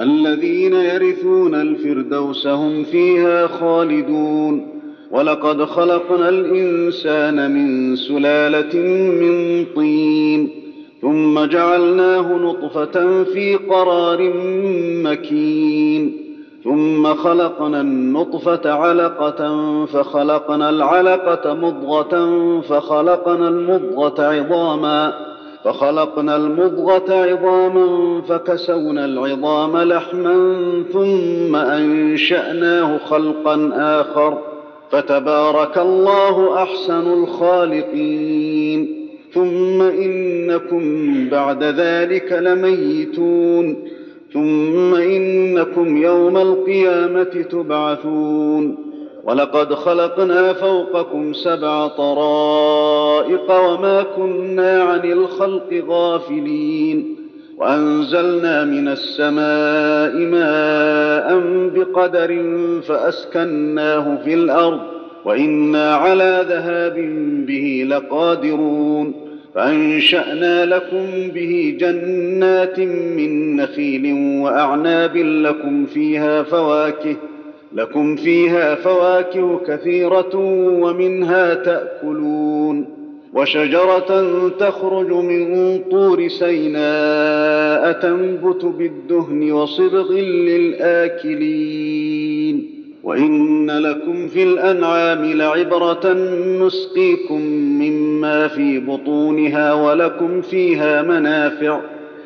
الذين يرثون الفردوس هم فيها خالدون. ولقد خلقنا الإنسان من سلالة من طين ثم جعلناه نطفة في قرار مكين ثم خلقنا النطفة علقة فخلقنا العلقة مضغة فخلقنا المضغة عظاما. فخلقنا المضغة عظاما فكسونا العظام لحما ثم أنشأناه خلقا آخر فتبارك الله أحسن الخالقين. ثم إنكم بعد ذلك لميتون. ثم إنكم يوم القيامة تبعثون. ولقد خلقنا فوقكم سبع طرائق وما كنا عن الخلق غافلين. وأنزلنا من السماء ماء بقدر فأسكناه في الأرض وإنا على ذهاب به لقادرون. فأنشأنا لكم به جنات من نخيل وأعناب لكم فيها فواكه لكم فيها فواكه كثيرة ومنها تأكلون وشجرة تخرج من طور سيناء تنبت بالدهن وصبغ للآكلين وإن لكم في الأنعام لعبرة نسقيكم مما في بطونها ولكم فيها منافع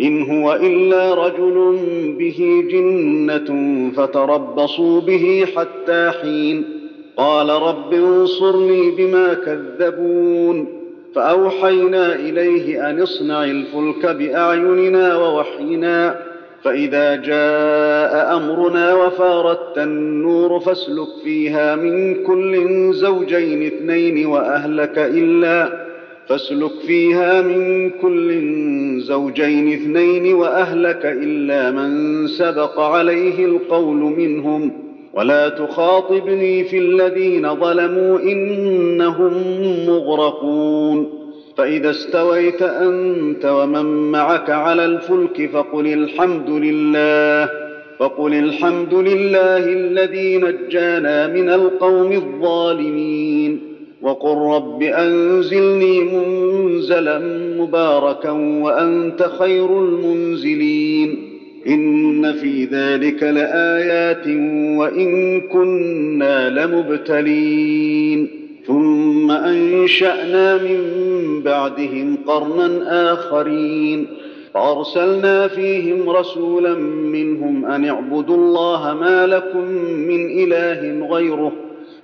إن هو إلا رجل به جنة فتربصوا به حتى حين. قال رب انصرني بما كذبون. فأوحينا إليه أن اصنع الفلك بأعيننا ووحينا. فإذا جاء أمرنا وفارت النور فاسلك فيها من كل زوجين اثنين وأهلك إلا فاسلك فيها من كل زوجين اثنين وأهلك إلا من سبق عليه القول منهم. ولا تخاطبني في الذين ظلموا إنهم مغرقون. فإذا استويت أنت ومن معك على الفلك فقل الحمد لله فقل الحمد لله الذي نجانا من القوم الظالمين. وقل رب أنزلني منزلا مباركا وأنت خير المنزلين. إن في ذلك لآيات وإن كنا لمبتلين. ثم أنشأنا من بعدهم قرنا آخرين. فأرسلنا فيهم رسولا منهم أن اعبدوا الله ما لكم من إله غيره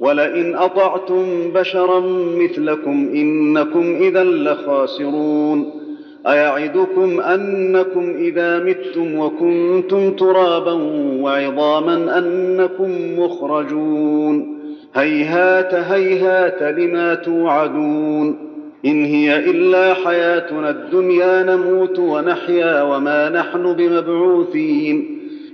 ولئن أطعتم بشرا مثلكم إنكم إذا لخاسرون. أيعدكم أنكم إذا متم وكنتم ترابا وعظاما أنكم مخرجون. هيهات هيهات لما توعدون. إن هي إلا حياتنا الدنيا نموت ونحيا وما نحن بمبعوثين.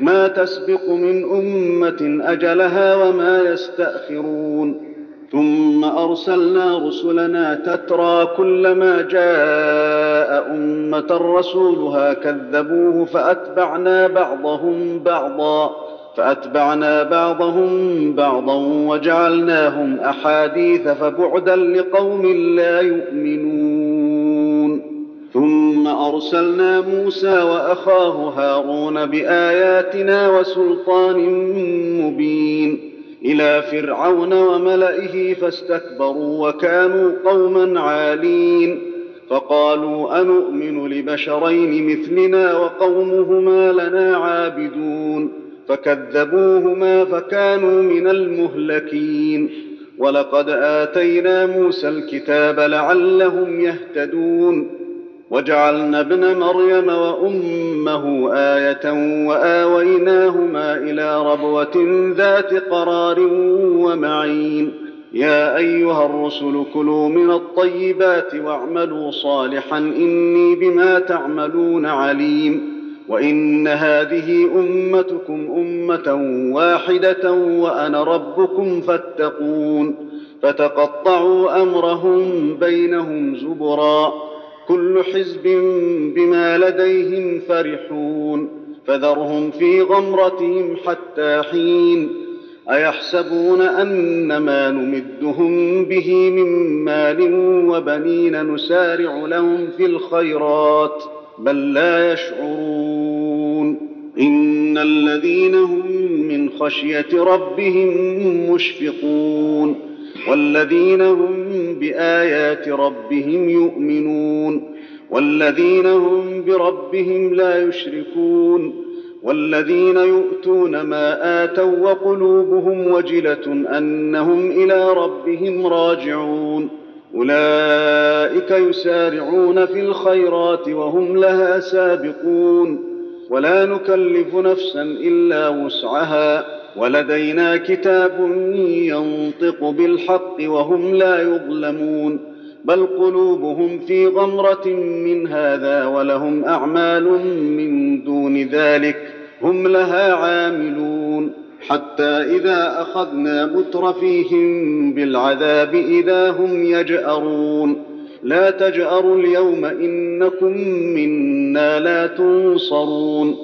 ما تسبق من أمة أجلها وما يستأخرون. ثم أرسلنا رسلنا تترى كلما جاء أمة رسولها كذبوه فأتبعنا بعضهم بعضا فأتبعنا بعضهم بعضا وجعلناهم أحاديث فبعدا لقوم لا يؤمنون. ثم أرسلنا موسى وأخاه هارون بآياتنا وسلطان مبين إلى فرعون وملئه فاستكبروا وكانوا قوما عالين فقالوا انومن لبشرين مثلنا وقومهما لنا عابدون فكذبوهما فكانوا من المهلكين ولقد آتينا موسى الكتاب لعلهم يهتدون وجعلنا ابن مريم وأمه آية وآويناهما إلى ربوة ذات قرار ومعين. يا أيها الرسل كلوا من الطيبات واعملوا صالحا إني بما تعملون عليم. وإن هذه أمتكم أمة واحدة وأنا ربكم فاتقون. فتقطعوا أمرهم بينهم زبرا. كل حزب بما لديهم فرحون فذرهم في غمرتهم حتى حين أيحسبون أن ما نمدهم به من مال وبنين نسارع لهم في الخيرات بل لا يشعرون إن الذين هم من خشية ربهم مشفقون والذين هم بآيات ربهم يؤمنون والذين هم بربهم لا يشركون والذين يؤتون ما آتوا وقلوبهم وجلة أنهم إلى ربهم راجعون أولئك يسارعون في الخيرات وهم لها سابقون ولا نكلف نفسا إلا وسعها ولدينا كتاب ينطق بالحق وهم لا يظلمون بل قلوبهم في غمرة من هذا ولهم أعمال من دون ذلك هم لها عاملون. حتى إذا أخذنا مترفيهم بالعذاب إذا هم يجأرون. لا تجأروا اليوم إنكم منا لا تنصرون.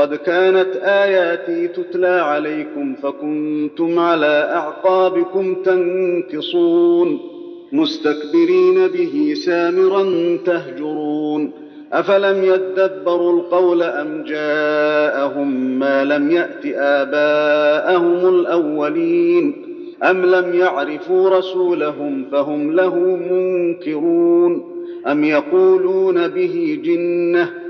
قد كانت آياتي تتلى عليكم فكنتم على أعقابكم تنكصون مستكبرين به سامرا تهجرون. أفلم يدبروا القول أم جاءهم ما لم يأت آباءهم الأولين؟ أم لم يعرفوا رسولهم فهم له منكرون؟ أم يقولون به جنة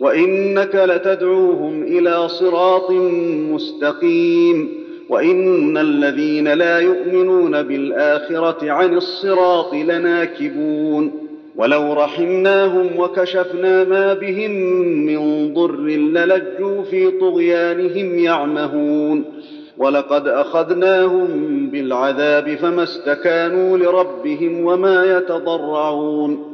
وإنك لتدعوهم إلى صراط مستقيم وإن الذين لا يؤمنون بالآخرة عن الصراط لناكبون ولو رحمناهم وكشفنا ما بهم من ضر للجوا في طغيانهم يعمهون ولقد أخذناهم بالعذاب فما استكانوا لربهم وما يتضرعون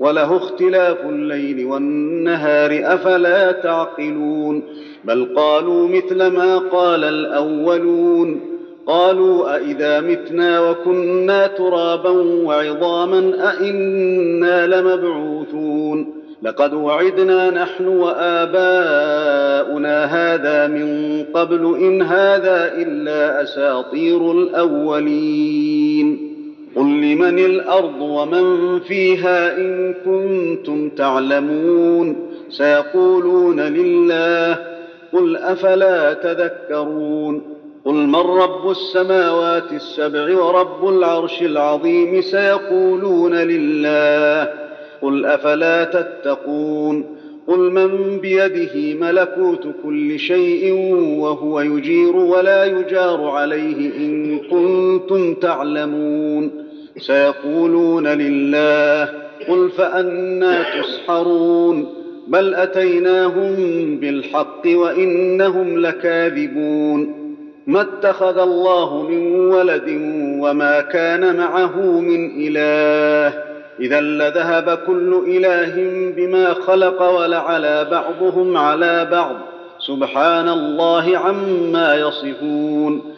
وله اختلاف الليل والنهار أفلا تعقلون؟ بل قالوا مثل ما قال الأولون. قالوا أإذا متنا وكنا ترابا وعظاما أإنا لمبعوثون؟ لقد وعدنا نحن وآباؤنا هذا من قبل إن هذا إلا أساطير الأولين. قل لمن الأرض ومن فيها إن كنتم تعلمون سيقولون لله قل أفلا تذكرون قل من رب السماوات السبع ورب العرش العظيم سيقولون لله قل أفلا تتقون قل من بيده ملكوت كل شيء وهو يجير ولا يجار عليه إن كنتم تعلمون سيقولون لله قل فأنا تسحرون بل أتيناهم بالحق وإنهم لكاذبون ما اتخذ الله من ولد وما كان معه من إله إذا لذهب كل إله بما خلق ولعلى بعضهم على بعض سبحان الله عما يصفون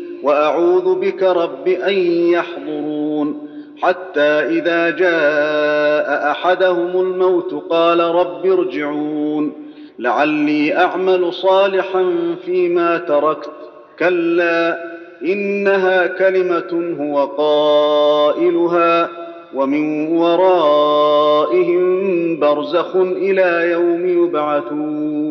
وأعوذ بك رب أن يحضرون. حتى إذا جاء أحدهم الموت قال رب ارجعون. لعلي أعمل صالحا فيما تركت. كلا إنها كلمة هو قائلها ومن ورائهم برزخ إلى يوم يبعثون.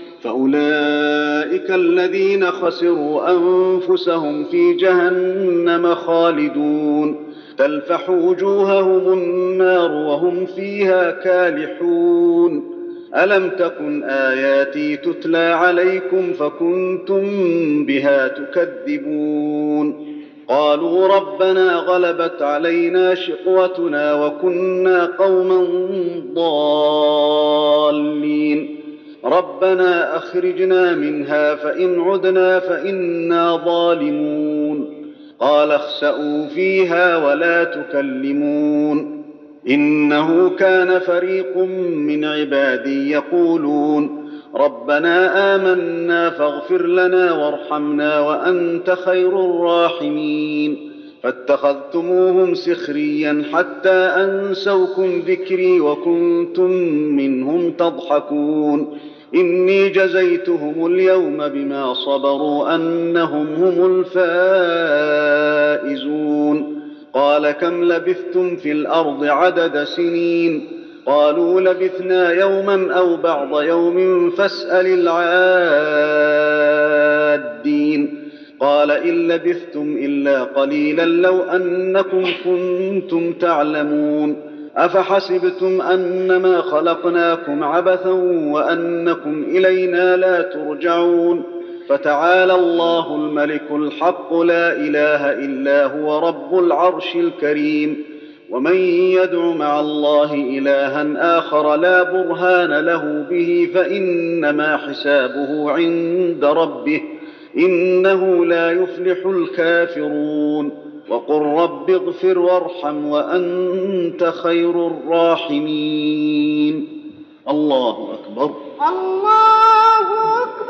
فأولئك الذين خسروا أنفسهم في جهنم خالدون. تلفح وجوههم النار وهم فيها كالحون. ألم تكن آياتي تتلى عليكم فكنتم بها تكذبون. قالوا ربنا غلبت علينا شقوتنا وكنا قوما ضالين. ربنا أخرجنا منها فإن عدنا فإنا ظالمون. قال اخسئوا فيها ولا تكلمون. إنه كان فريق من عبادي يقولون ربنا آمنا فاغفر لنا وارحمنا وأنت خير الراحمين. فاتخذتموهم سخريا حتى أنسوكم ذكري وكنتم منهم تضحكون. إني جزيتهم اليوم بما صبروا أنهم هم الفائزون. قال كم لبثتم في الأرض عدد سنين؟ قالوا لبثنا يوما أو بعض يوم فاسأل العادين. قال إن لبثتم إلا قليلا لو أنكم كنتم تعلمون. أفحسبتم أنما خلقناكم عبثا وأنكم إلينا لا ترجعون فتعالى الله الملك الحق لا إله إلا هو رب العرش الكريم ومن يدع مع الله إلها آخر لا برهان له به فإنما حسابه عند ربه إنه لا يفلح الكافرون وقل رب اغفر وارحم وأنت خير الراحمين. الله أكبر. الله